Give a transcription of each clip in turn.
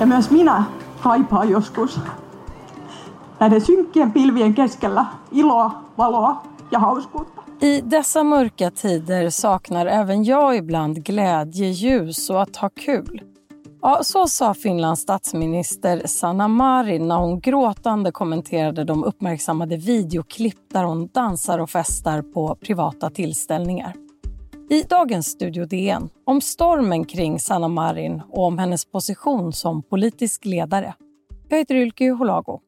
Ja myös minä kaipaan joskus näiden synkkien pilvien keskellä iloa, valoa ja hauskuutta. I dessa mörka tider saknar även jag ibland glädje, ljus och att ha kul. Ja, så sa Finlands statsminister Sanna Marin när hon gråtande kommenterade de uppmärksammade videoklipp där hon dansar och festar på privata tillställningar. I dagens Studio DN om stormen kring Sanna Marin och om hennes position som politisk ledare. Jag heter Ylke Holago.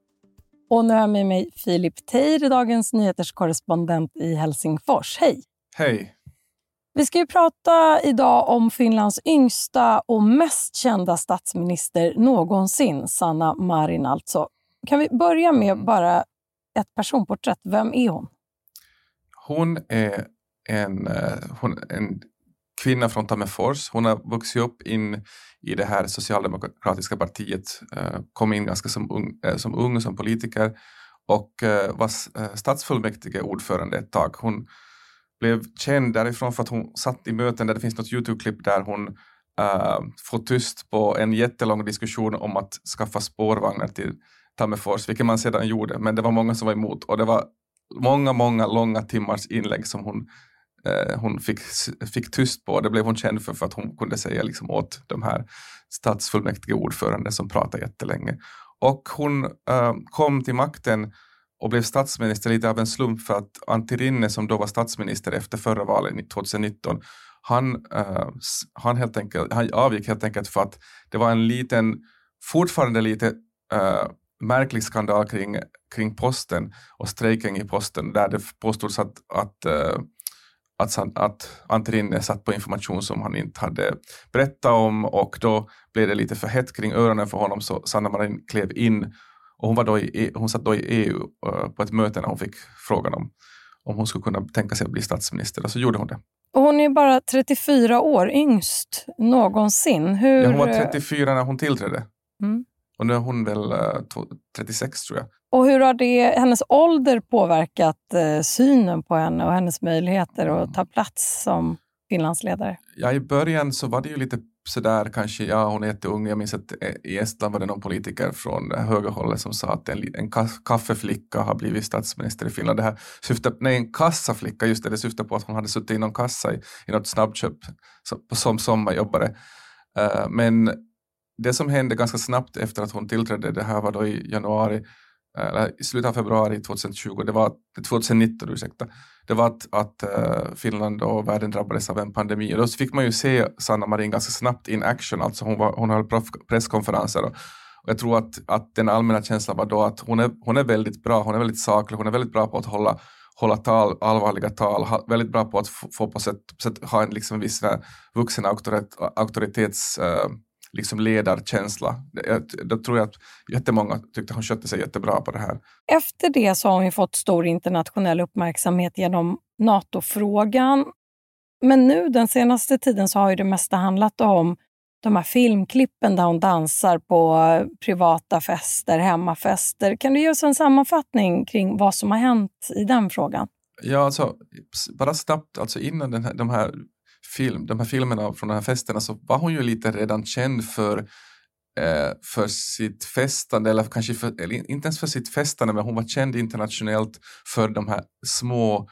Och nu har jag med mig Filip Teir, Dagens Nyheters korrespondent i Helsingfors. Hej! Hej! Vi ska ju prata idag om Finlands yngsta och mest kända statsminister någonsin, Sanna Marin alltså. Kan vi börja med mm. bara ett personporträtt? Vem är hon? Hon är en, eh, hon, en kvinna från Tammerfors. Hon har vuxit upp in i det här socialdemokratiska partiet, eh, kom in ganska som ung, eh, som, ung som politiker och var stadsfullmäktige ordförande ett tag. Hon blev känd därifrån för att hon satt i möten där det finns något Youtube-klipp där hon uh, får tyst på en jättelång diskussion om att skaffa spårvagnar till Tammerfors, vilket man sedan gjorde, men det var många som var emot och det var många, många långa timmars inlägg som hon eh, hon fick, fick tyst på. Det blev hon känd för, för att hon kunde säga liksom åt de här stadsfullmäktige ordförande som pratade jättelänge. Och hon eh, kom till makten och blev statsminister lite av en slump för att Antti Rinne som då var statsminister efter förra valet 2019 han, uh, han, helt enkelt, han avgick helt enkelt för att det var en liten, fortfarande lite uh, märklig skandal kring, kring posten och strejken i posten där det påstods att, att uh, att, att Antti satt på information som han inte hade berättat om och då blev det lite för hett kring öronen för honom så Sanna Marin klev in och hon, var då i, hon satt då i EU uh, på ett möte när hon fick frågan om, om hon skulle kunna tänka sig att bli statsminister och så gjorde hon det. Och hon är bara 34 år, yngst någonsin. Hur... Ja, hon var 34 när hon tillträdde. Mm. Och nu är hon väl uh, eh, 36 tror jag. Och hur har det, hennes ålder påverkat eh, synen på henne och hennes möjligheter att ta plats som Finlandsledare? Ja, i början så var det ju lite sådär kanske, ja hon är jätteung. Jag minns att eh, i Estland var det någon politiker från högerhållet som sa att en, en kaffeflicka har blivit statsminister i Finland. Det här syftar, nej, en kassaflicka, just det, det syftar på att hon hade suttit i någon kassa i, i något snabbköp som sommarjobbare. Uh, men det som hände ganska snabbt efter att hon tillträdde, det här var då i januari eller i slutet av februari 2020, det var 2019 ursäkta, det var att, att eh, Finland och världen drabbades av en pandemi. Och då fick man ju se Sanna Marin ganska snabbt in action, alltså hon, var, hon höll presskonferenser. Och, och jag tror att, att den allmänna känslan var då att hon är, hon är väldigt bra, hon är väldigt saklig, hon är väldigt bra på att hålla, hålla tal, allvarliga tal, ha, väldigt bra på att få på sätt, sätt ha en liksom viss eh, vuxen auktoritet, auktoritets uh, liksom ledarkänsla. Då tror jag att jättemånga tyckte hon skötte sig jättebra på det här. Efter det så har hon fått stor internationell uppmärksamhet genom NATO-frågan. Men nu den senaste tiden så har ju det mesta handlat om de här filmklippen där hon dansar på privata fester, hemmafester. Kan du ge oss en sammanfattning kring vad som har hänt i den frågan? Ja, alltså, bara snabbt, alltså innan den här, de här film, de här filmerna från de här festerna så var hon ju lite redan känd för, eh, för sitt festande, eller kanske för, eller inte ens för sitt festande, men hon var känd internationellt för de här små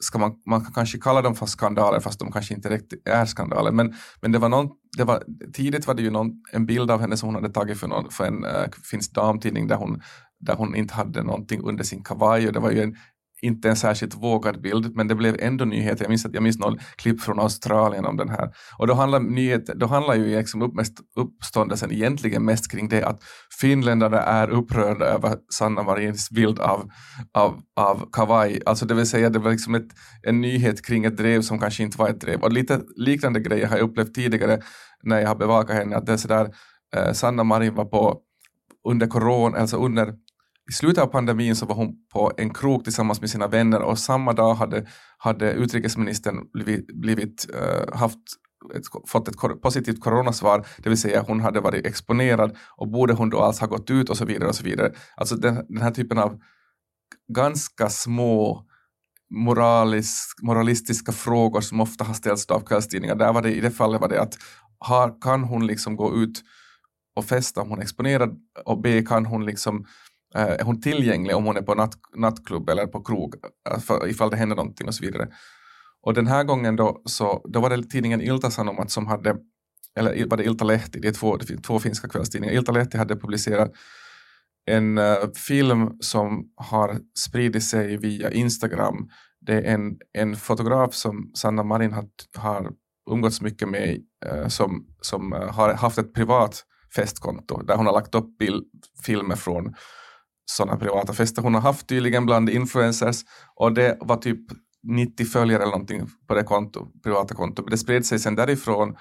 ska man, man kan kanske kalla dem för skandaler fast de kanske inte riktigt är skandaler. Men, men det var någon, det var, tidigt var det ju någon, en bild av henne som hon hade tagit för, någon, för en äh, finsk damtidning där hon, där hon inte hade någonting under sin kavaj och det var ju en inte en särskilt vågad bild, men det blev ändå nyheter. Jag minns, att jag minns någon klipp från Australien om den här. Och då handlar, nyhet, då handlar ju liksom upp, mest, uppståndelsen egentligen mest kring det att finländarna är upprörda över Sanna Marins bild av, av, av kavaj. Alltså det vill säga, det var liksom ett, en nyhet kring ett drev som kanske inte var ett drev. Och lite liknande grejer har jag upplevt tidigare när jag har bevakat henne, att det är sådär, eh, Sanna Marin var på under corona, alltså under i slutet av pandemin så var hon på en krok tillsammans med sina vänner och samma dag hade, hade utrikesministern blivit, blivit uh, haft ett, fått ett positivt coronasvar, det vill säga hon hade varit exponerad och borde hon då alls ha gått ut och så vidare och så vidare. Alltså den, den här typen av ganska små moralisk, moralistiska frågor som ofta har ställts av kvällstidningar. Där var det, I det fallet var det att har, kan hon liksom gå ut och festa om hon är exponerad och B kan hon liksom Eh, är hon tillgänglig om hon är på natt, nattklubb eller på krog eh, för, ifall det händer någonting och så vidare. Och den här gången då, så, då var det tidningen Ilta-Sanomat som hade, eller var det Iltalehti, det är två, två finska kvällstidningar, Iltalehti hade publicerat en uh, film som har spridit sig via Instagram. Det är en, en fotograf som Sanna Marin har, har umgåtts mycket med uh, som, som uh, har haft ett privat festkonto där hon har lagt upp bild, filmer från sådana privata fester hon har haft tydligen bland influencers och det var typ 90 följare eller någonting på det konto, privata kontot. Det spred sig sen därifrån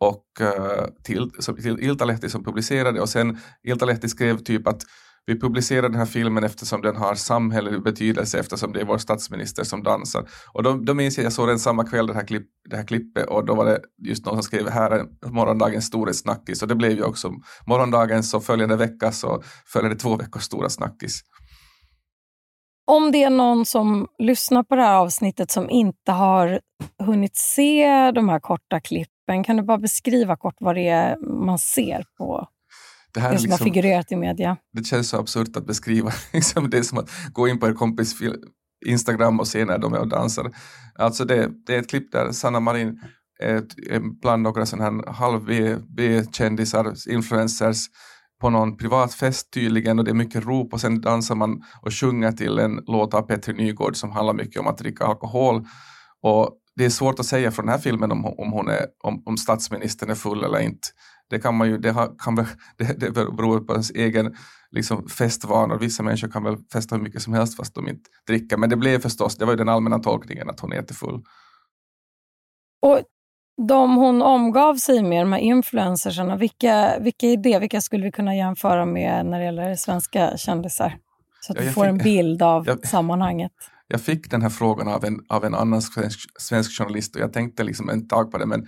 och uh, till, till Iltalehti som publicerade och sen Iltalehti skrev typ att vi publicerar den här filmen eftersom den har samhällelig betydelse eftersom det är vår statsminister som dansar. Och då, då minns jag, jag såg den samma kväll det här, klipp, det här klippet och då var det just någon som skrev här är morgondagens stora snackis och det blev ju också morgondagens och följande vecka så följde två veckors stora snackis. Om det är någon som lyssnar på det här avsnittet som inte har hunnit se de här korta klippen, kan du bara beskriva kort vad det är man ser på det, här det som liksom, har figurerat i media? Det känns så absurt att beskriva. Liksom, det är som att gå in på en kompis Instagram och se när de är och dansar. Alltså det, det är ett klipp där Sanna Marin är bland några sådana här halv-B-kändisar, influencers, på någon privat fest tydligen och det är mycket rop och sen dansar man och sjunger till en låt av Petri Nygård som handlar mycket om att dricka alkohol. Och det är svårt att säga från den här filmen om, om, hon är, om, om statsministern är full eller inte. Det kan man ju, det, har, kan det, det beror på ens egen liksom, festvanor. Vissa människor kan väl festa hur mycket som helst fast de inte dricker. Men det blev förstås, det var ju den allmänna tolkningen att hon är jättefull. Och de hon omgav sig med, de här influencersarna, vilka, vilka är det? Vilka skulle vi kunna jämföra med när det gäller svenska kändisar? Så att ja, vi får fick, en bild av jag, sammanhanget. Jag fick den här frågan av en, av en annan svensk, svensk journalist och jag tänkte liksom en tag på det men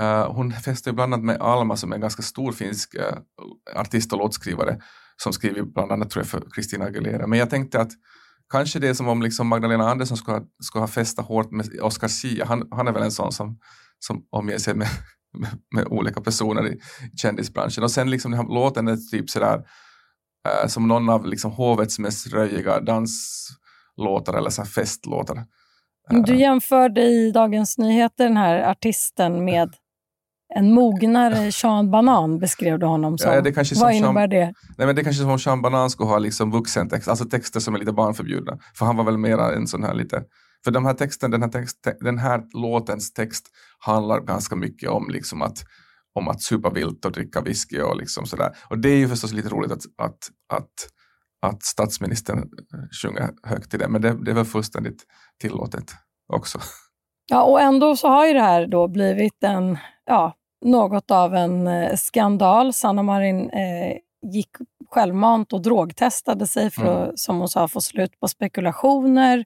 uh, hon fäster bland annat med Alma som är en ganska stor finsk uh, artist och låtskrivare som skriver bland annat tror jag för Christina Aguilera. Men jag tänkte att kanske det är som om liksom Magdalena Andersson skulle, skulle ha festat hårt med Oscar Sia. Han, han är väl en sån som som omger sig med, med, med, olika personer i kändisbranschen. Och sen liksom den här låten är typ sådär äh, som någon av liksom hovets mest röjiga danslåtar eller så festlåtar. Du jämförde i Dagens Nyheter den här artisten med en mognare Sean Banan beskrev du honom som. Ja, det kanske Vad innebär Sean, det? Nej, men det är kanske som om Sean Banan skulle ha liksom vuxentext, alltså texter som är lite barnförbjudna. För han var väl mera en sån här lite för de här texten, den, här text, den här låtens text handlar ganska mycket om, liksom att, om att supa vilt och dricka whisky och liksom sådär. Och det är ju förstås lite roligt att, att, att, att statsministern sjunger högt i det, men det, det är väl fullständigt tillåtet också. Ja, och ändå så har ju det här då blivit en, ja, något av en eh, skandal. Sanna Marin eh, gick självmant och drogtestade sig för att, mm. som hon sa, få slut på spekulationer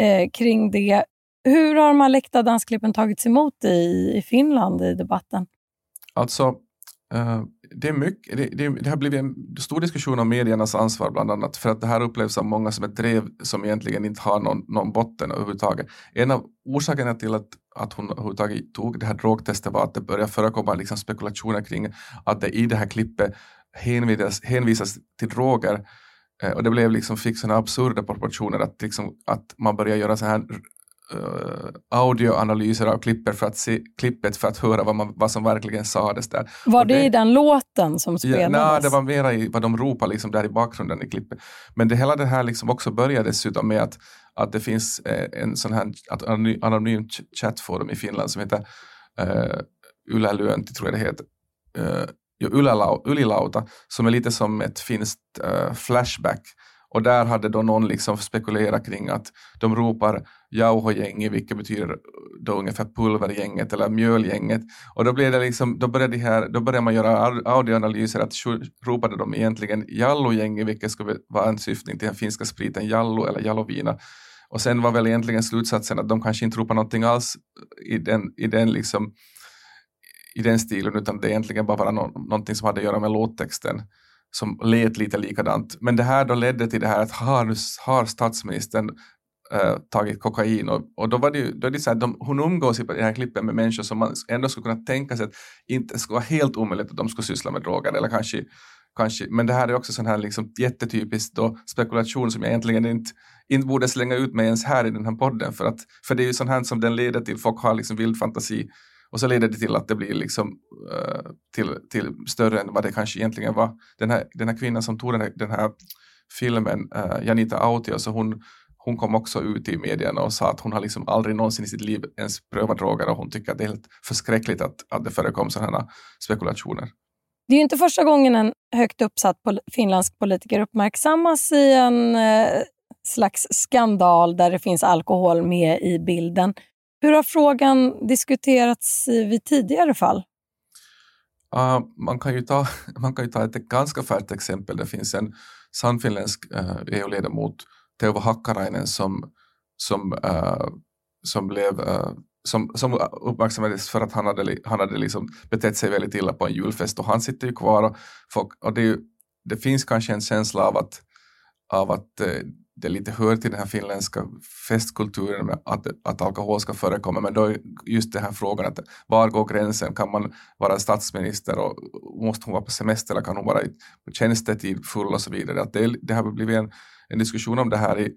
eh, kring det. Hur har de här läckta dansklippen tagits emot i, i Finland i debatten? Alltså, Uh, det, är mycket, det, det, det, har blivit en stor diskussion om mediernas ansvar bland annat för att det här upplevs av många som ett drev som egentligen inte har någon, någon botten överhuvudtaget. En av orsakerna till att, att hon överhuvudtaget tog det här drogtestet var att det började förekomma liksom spekulationer kring att det i det här klippet hänvisas, hänvisas till droger. Eh, och det blev liksom, fick sådana absurda proportioner att, liksom, att man började göra så här uh, audioanalyser av klippet för att se klippet för att höra vad, man, vad som verkligen sades där. Var det, det, i den låten som spelades? Ja, nej, det var mera i vad de ropade liksom där i bakgrunden i klippet. Men det hela det här liksom också började dessutom med att, att det finns eh, en sån här anonym chattforum i Finland som heter uh, Yle Lyönti, tror jag det heter. Uh, Ylilauta som är lite som ett finskt uh, Flashback. Och där hade då någon liksom spekulerat kring att de ropar jauhogänget, vilket betyder då ungefär pulvergänget eller mjölgänget. Och då, blev det liksom, då, började här, då började man göra audioanalyser att ropade de egentligen jallogänget, vilket skulle vara en syftning till den finska spriten jallo eller jallovina. Och sen var väl egentligen slutsatsen att de kanske inte ropar någonting alls i den, i den liksom i den stilen utan det egentligen bara var no någonting som hade att göra med låttexten som lät lite likadant. Men det här då ledde till det här att har, har statsministern äh, tagit kokain. Och, och då var det ju då är det så här, de, hon umgås i den här klippen med människor som man ändå skulle kunna tänka sig att inte skulle vara helt omöjligt att de skulle syssla med droger eller kanske Kanske, men det här är också sån här liksom jättetypisk då spekulation som jag egentligen inte, inte borde slänga ut mig ens här i den här podden. För, att, för det är ju sånt här som den leder till, folk har liksom vild fantasi och så leder det till att det blir liksom uh, till, till större än vad det kanske egentligen var. Den här, den här kvinnan som tog den här, den här filmen, uh, Janita Autio, så hon, hon kom också ut i medierna och sa att hon har liksom aldrig någonsin i sitt liv ens prövat droger och hon tycker att det är helt förskräckligt att, att det förekom sådana spekulationer. Det är ju inte första gången en högt uppsatt pol finländsk politiker uppmärksammas i en eh, slags skandal där det finns alkohol med i bilden. Hur har frågan diskuterats vid tidigare fall? Uh, man, kan ju ta, man kan ju ta ett ganska färdigt exempel. Det finns en sannfinländsk eh, uh, EU-ledamot, Teuvo Hakkarainen, som, som, uh, som blev uh, som, som uppmärksammades för att han hade, han hade liksom betett sig väldigt illa på en julfest och han sitter ju kvar och, folk, och det, ju, det finns kanske en känsla av att, av att det lite hör till den här finländska festkulturen med att, att alkohol ska förekomma men då är just den här frågan att var går gränsen? Kan man vara statsminister och måste hon vara på semester eller kan hon vara i tjänstetid full och så vidare? Att det, det har blivit en, en diskussion om det här i,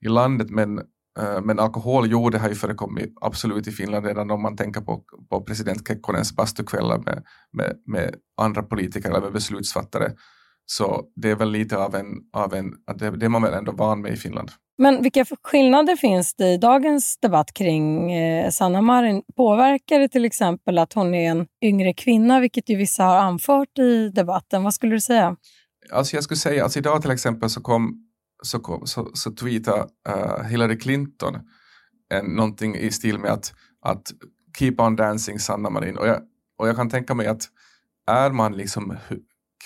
i landet men eh, men alkohol, jo, det har ju förekommit absolut i Finland redan om man tänker på, på president Kekkonens bastukvällar med, med, med andra politiker eller med beslutsfattare. Så det är väl lite av en, av en det, det är man väl ändå van med i Finland. Men vilka skillnader finns det i dagens debatt kring eh, Sanna Marin? Påverkar det till exempel att hon är en yngre kvinna, vilket ju vissa har anfört i debatten? Vad skulle du säga? Alltså jag skulle säga, alltså idag till exempel så kom så, kom, så, så tweetade uh, Hillary Clinton en, någonting i stil med att, att keep on dancing Sanna Marin och jag, och jag kan tänka mig att är man liksom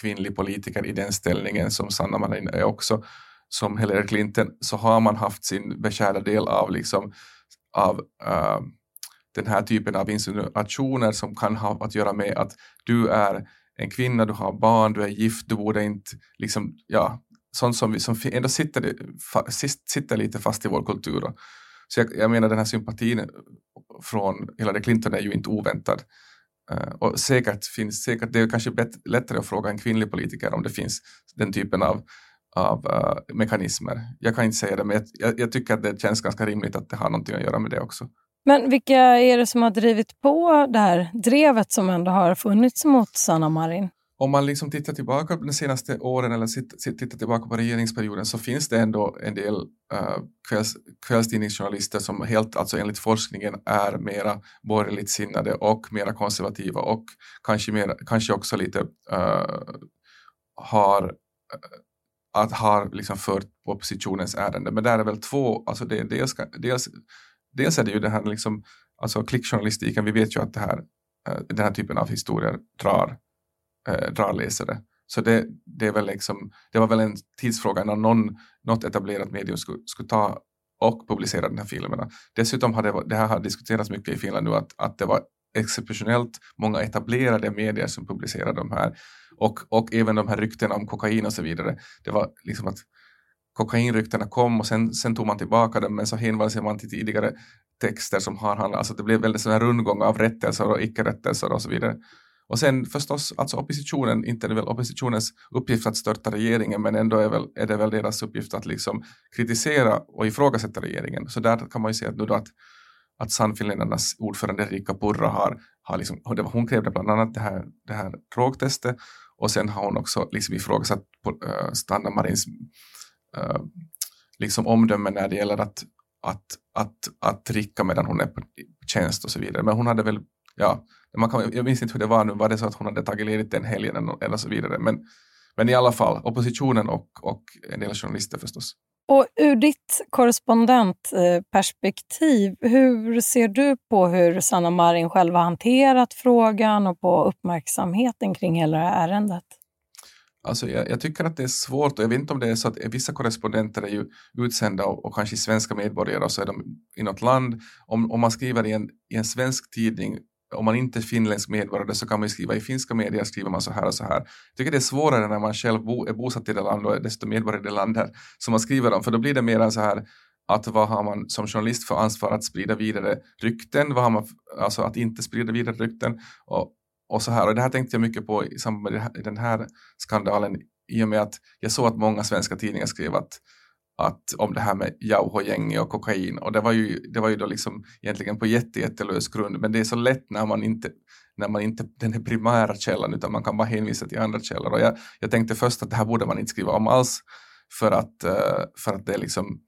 kvinnlig politiker i den ställningen som Sanna Marin är också som Hillary Clinton så har man haft sin beskärda del av, liksom, av uh, den här typen av insinuationer som kan ha att göra med att du är en kvinna, du har barn, du är gift, du borde inte liksom, ja, sånt som, vi, som ändå sitter, sitter lite fast i vår kultur. Så jag, jag menar den här sympatin från Hillary Clinton är ju inte oväntad. Eh, och säkert finns, säkert, det är kanske lättare att fråga en kvinnlig politiker om det finns den typen av, av uh, mekanismer. Jag kan inte säga det, men jag, jag, tycker att det känns ganska rimligt att det har någonting att göra med det också. Men vilka är det som har drivit på det här drevet som ändå har funnits mot Sanna Marin? Om man liksom tittar tillbaka på de senaste åren eller tittar tillbaka på regeringsperioden så finns det ändå en del uh, kvälls, kvällstidningsjournalister som helt, alltså enligt forskningen är mera borgerligt sinnade och mera konservativa och kanske, mer, kanske också lite uh, har uh, att har liksom fört oppositionens ärende. Men där är väl två, alltså det, dels, dels, dels är det ju det här liksom, alltså klickjournalistiken, vi vet ju att det här, den här typen av historier drar eh, drarläsare. Så det, det, är väl liksom, det var väl en tidsfråga när någon, något etablerat medium skulle, skulle ta och publicera den här filmerna. Dessutom har det, det här har diskuterats mycket i Finland nu att, att det var exceptionellt många etablerade medier som publicerade de här och, och även de här ryktena om kokain och så vidare. Det var liksom att kokainryktena kom och sen, sen tog man tillbaka dem men så hänvisade man till tidigare texter som har handlat, alltså det blev väldigt sån här rundgång av rättelser och icke-rättelser och så vidare. Och sen förstås, alltså oppositionen, inte är det väl oppositionens uppgift att störta regeringen, men ändå är, väl, är det väl deras uppgift att liksom kritisera och ifrågasätta regeringen. Så där kan man ju se att, nu då att, att Sannfinländarnas ordförande Rika Purra har, har liksom, hon krävde bland annat det här, det här drogtestet och sen har hon också liksom ifrågasatt uh, Stanna Marins uh, liksom omdöme när det gäller att, att, att, att dricka medan hon är på tjänst och så vidare. Men hon hade väl, ja, man kan, jag minns inte hur det var nu, var det så att hon hade tagit ledigt den helgen eller så vidare. Men, men i alla fall, oppositionen och, och en del journalister förstås. Och ur ditt korrespondentperspektiv, hur ser du på hur Sanna Marin själv har hanterat frågan och på uppmärksamheten kring hela det här ärendet? Alltså jag, jag, tycker att det är svårt och jag vet inte om det är så att vissa korrespondenter är ju utsända och, och kanske svenska medborgare och så är de i något land. Om, om man skriver i en, i en svensk tidning om man inte är finländsk medborgare så kan man skriva i finska medier skriver man så här och så här. Jag tycker det är svårare när man själv bo, är bosatt i det land och är dessutom medborgare i det land där som man skriver om, för då blir det mer så här att vad har man som journalist för ansvar att sprida vidare rykten, vad har man, alltså att inte sprida vidare rykten och, och så här. Och det här tänkte jag mycket på i samband med den här skandalen i och med att jag såg att många svenska tidningar skrev att att om det här med jauhojängi och kokain och det var ju, det var ju då liksom egentligen på jättejättelös grund men det är så lätt när man inte när man inte den här primära källan utan man kan bara hänvisa till andra källor. Och jag, jag tänkte först att det här borde man inte skriva om alls för att, eh, för att det, är liksom,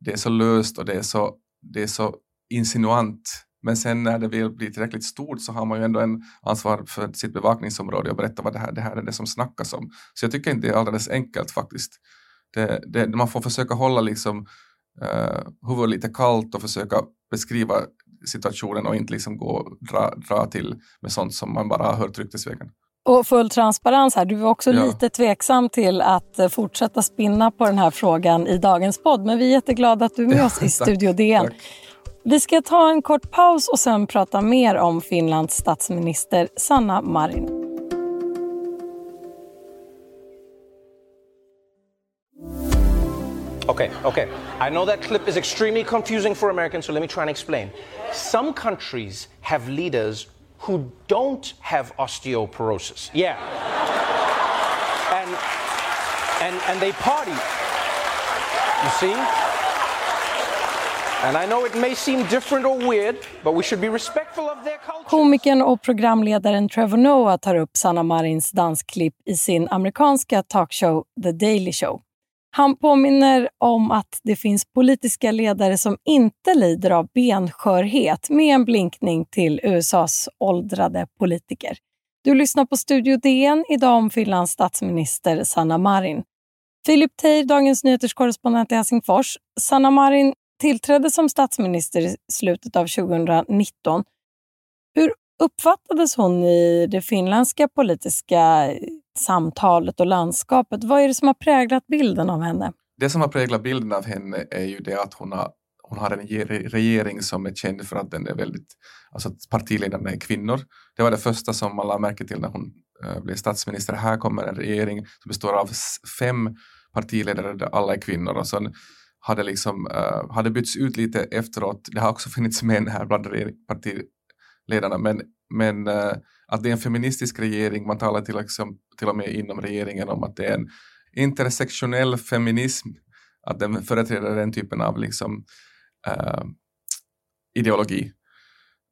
det är så löst och det är så, det är så insinuant. Men sen när det väl blir tillräckligt stort så har man ju ändå en ansvar för sitt bevakningsområde och berätta vad det här, det här är det som snackas om. Så jag tycker inte det är alldeles enkelt faktiskt det, det, man får försöka hålla liksom, uh, huvudet lite kallt och försöka beskriva situationen och inte liksom gå dra, dra till med sånt som man bara har hört ryktesvägen. Och full transparens här, du var också ja. lite tveksam till att eh, fortsätta spinna på den här frågan i dagens podd, men vi är jätteglada att du är med oss i Studio DN. Vi ska ta en kort paus och sen prata mer om Finlands statsminister Sanna Marin. Okay, okay. I know that clip is extremely confusing for Americans, so let me try and explain. Some countries have leaders who don't have osteoporosis. Yeah. and, and, and they party. You see? And I know it may seem different or weird, but we should be respectful of their culture. Komikern och programledaren Trevor Noah tar upp Sanna Marins dansklipp i sin amerikanska talkshow The Daily Show. Han påminner om att det finns politiska ledare som inte lider av benskörhet med en blinkning till USAs åldrade politiker. Du lyssnar på Studio DN idag om Finlands statsminister Sanna Marin. Filip Teir, Dagens Nyheters korrespondent i Helsingfors. Sanna Marin tillträdde som statsminister i slutet av 2019. Hur uppfattades hon i det finländska politiska samtalet och landskapet? Vad är det som har präglat bilden av henne? Det som har präglat bilden av henne är ju det att hon har, hon har en regering som är känd för att den är väldigt, alltså att partiledarna är kvinnor. Det var det första som man lade märke till när hon eh, blev statsminister. Här kommer en regering som består av fem partiledare där alla är kvinnor och sen hade liksom, eh, uh, hade bytts ut lite efteråt. Det har också funnits män här bland partiledarna men, men uh, att det är en feministisk regering. Man talar till, liksom, till och med inom regeringen om att det är en intersektionell feminism, att den företräder den typen av liksom, uh, ideologi.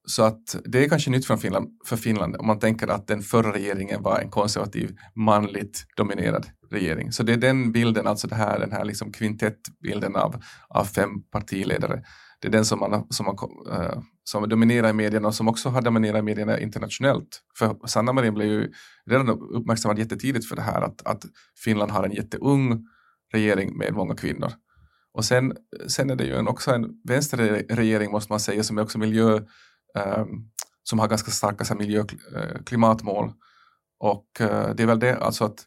Så att det är kanske nytt för Finland, för Finland om man tänker att den förra regeringen var en konservativ, manligt dominerad regering. Så det är den bilden, alltså det här, den här liksom kvintettbilden av, av fem partiledare det är den som, man, som, man, uh, eh, som dominerar i medierna och som också har dominerat i medierna internationellt. För Sanna Marin blev ju redan uppmärksammad jättetidigt för det här att, att Finland har en jätteung regering med många kvinnor. Och sen, sen är det ju en, också en vänsterregering måste man säga som är också miljö, um, som har ganska starka så miljö, eh, klimatmål. Och uh, det är väl det, alltså att,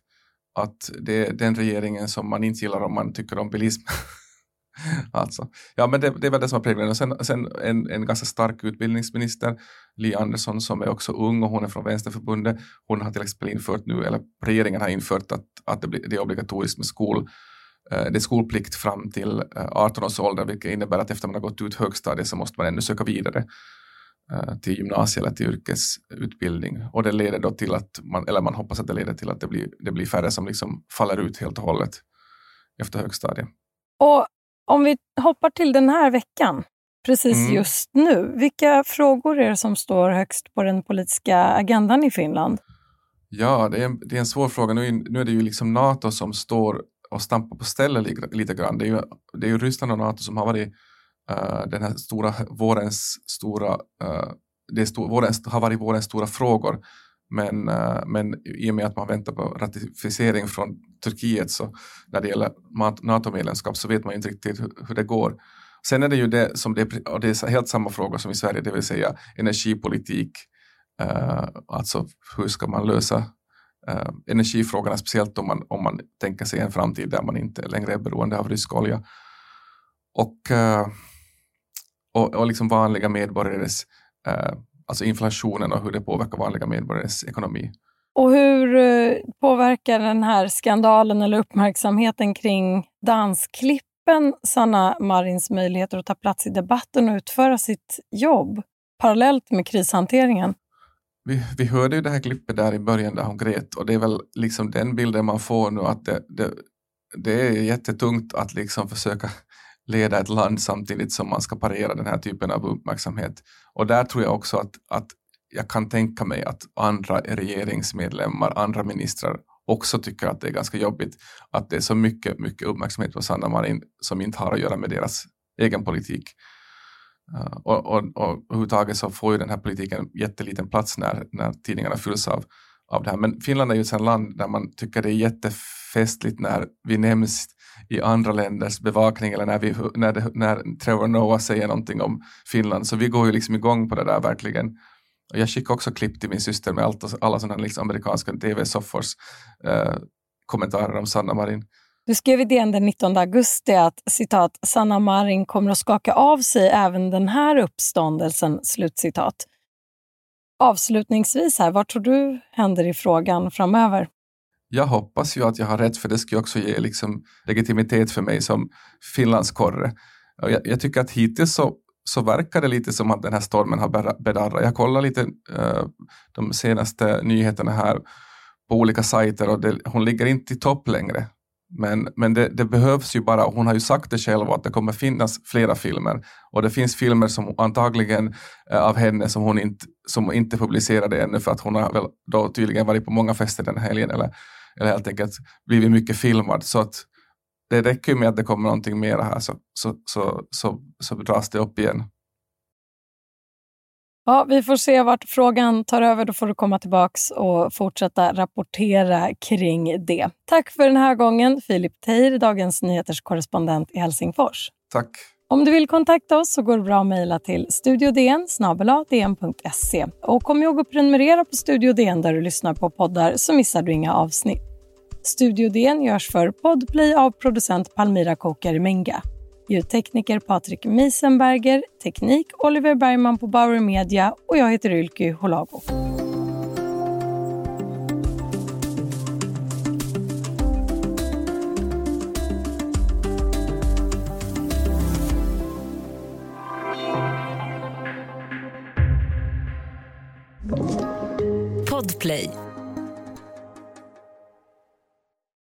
att det är den regeringen som man inte gillar om man tycker om bilism. alltså. Ja, men det, det, är väl det som har präglat och sen, sen en, en ganska stark utbildningsminister, Li Andersson, som är också ung och hon är från Vänsterförbundet. Hon har till exempel infört nu, eller regeringen har infört att, att det, blir, det är obligatoriskt med skol eh, det är skolplikt fram till eh, 18 års ålder, vilket innebär att efter man har gått ut högstadiet så måste man ännu söka vidare eh, till gymnasiet eller till yrkesutbildning. Och det leder då till att man, eller man hoppas att det leder till att det blir, det blir färre som liksom faller ut helt och hållet efter högstadiet. Och om vi hoppar till den här veckan, precis mm. just nu. Vilka frågor är det som står högst på den politiska agendan i Finland? Ja, det är, en, det är en svår fråga. Nu, nu är det ju liksom Nato som står och stampar på stället lite, lite grann. Det är, ju, det är ju Ryssland och Nato som har varit uh, den här stora vårens stora, uh, det stor, vårens, har varit vårens stora frågor. Men, eh, men i och med att man väntar på ratificering från Turkiet så när det gäller NATO-medlemskap så vet man inte riktigt hur, det går. Sen är det ju det som det, och det är helt samma fråga som i Sverige, det vill säga energipolitik. Eh, alltså hur ska man lösa eh, energifrågorna, speciellt om man, om man tänker sig en framtid där man inte längre är beroende av rysk olja. Och, eh, och, och liksom vanliga medborgares eh, alltså inflationen och hur det påverkar vanliga medborgares ekonomi. Och hur eh, påverkar den här skandalen eller uppmärksamheten kring dansklippen Sanna Marins möjligheter att ta plats i debatten och utföra sitt jobb parallellt med krishanteringen? Vi, vi hörde ju det här klippet där i början där hon grät och det är väl liksom den bilden man får nu att det, det, det är jättetungt att liksom försöka leda ett land samtidigt som man ska parera den här typen av uppmärksamhet. Och där tror jag också att, att jag kan tänka mig att andra regeringsmedlemmar, andra ministrar också tycker att det är ganska jobbigt att det är så mycket, mycket uppmärksamhet på Sanna Marin som inte har att göra med deras egen politik. Uh, och, och, och överhuvudtaget så får ju den här politiken jätteliten plats när, när tidningarna fylls av, av det här. Men Finland är ju ett land där man tycker det är jättefestligt när vi nämns i andra länders bevakning eller när, vi, när, det, när Trevor Noah säger någonting om Finland. Så vi går ju liksom igång på det där verkligen. Och jag skickade också klipp till min syster med allt, alla sådana liksom amerikanska tv-soffors eh, kommentarer om Sanna Marin. Du skrev i DN den 19 augusti att citat, Sanna Marin kommer att skaka av sig även den här uppståndelsen. Slutcitat. Avslutningsvis, här, vad tror du händer i frågan framöver? Jag hoppas ju att jag har rätt, för det skulle också ge liksom legitimitet för mig som finlandskorre. Jag, jag tycker att hittills så så verkar det lite som att den här stormen har bedarrat. Jag kollar lite uh, de senaste nyheterna här på olika sajter och det, hon ligger inte i topp längre. Men, men det, det, behövs ju bara, hon har ju sagt det själv, att det kommer finnas flera filmer. Och det finns filmer som antagligen eh, av henne som hon inte, som inte publicerade ännu för att hon har väl då tydligen varit på många fester den helgen eller, eller helt enkelt blivit mycket filmad. Så att det räcker med att det kommer någonting mer här så, så, så, så, så dras det upp igen. Ja, vi får se vart frågan tar över. Då får du komma tillbaks och fortsätta rapportera kring det. Tack för den här gången, Filip Teir, Dagens Nyheters korrespondent i Helsingfors. Tack. Om du vill kontakta oss så går det bra att mejla till studiodn Och kom ihåg att prenumerera på Studio DN där du lyssnar på poddar så missar du inga avsnitt. Studio DN görs för Podplay av producent Palmira Kokarimenga. Ljudtekniker Patrik Miesenberger, teknik Oliver Bergman på Bauer Media och jag heter Ylky Holago. Podplay.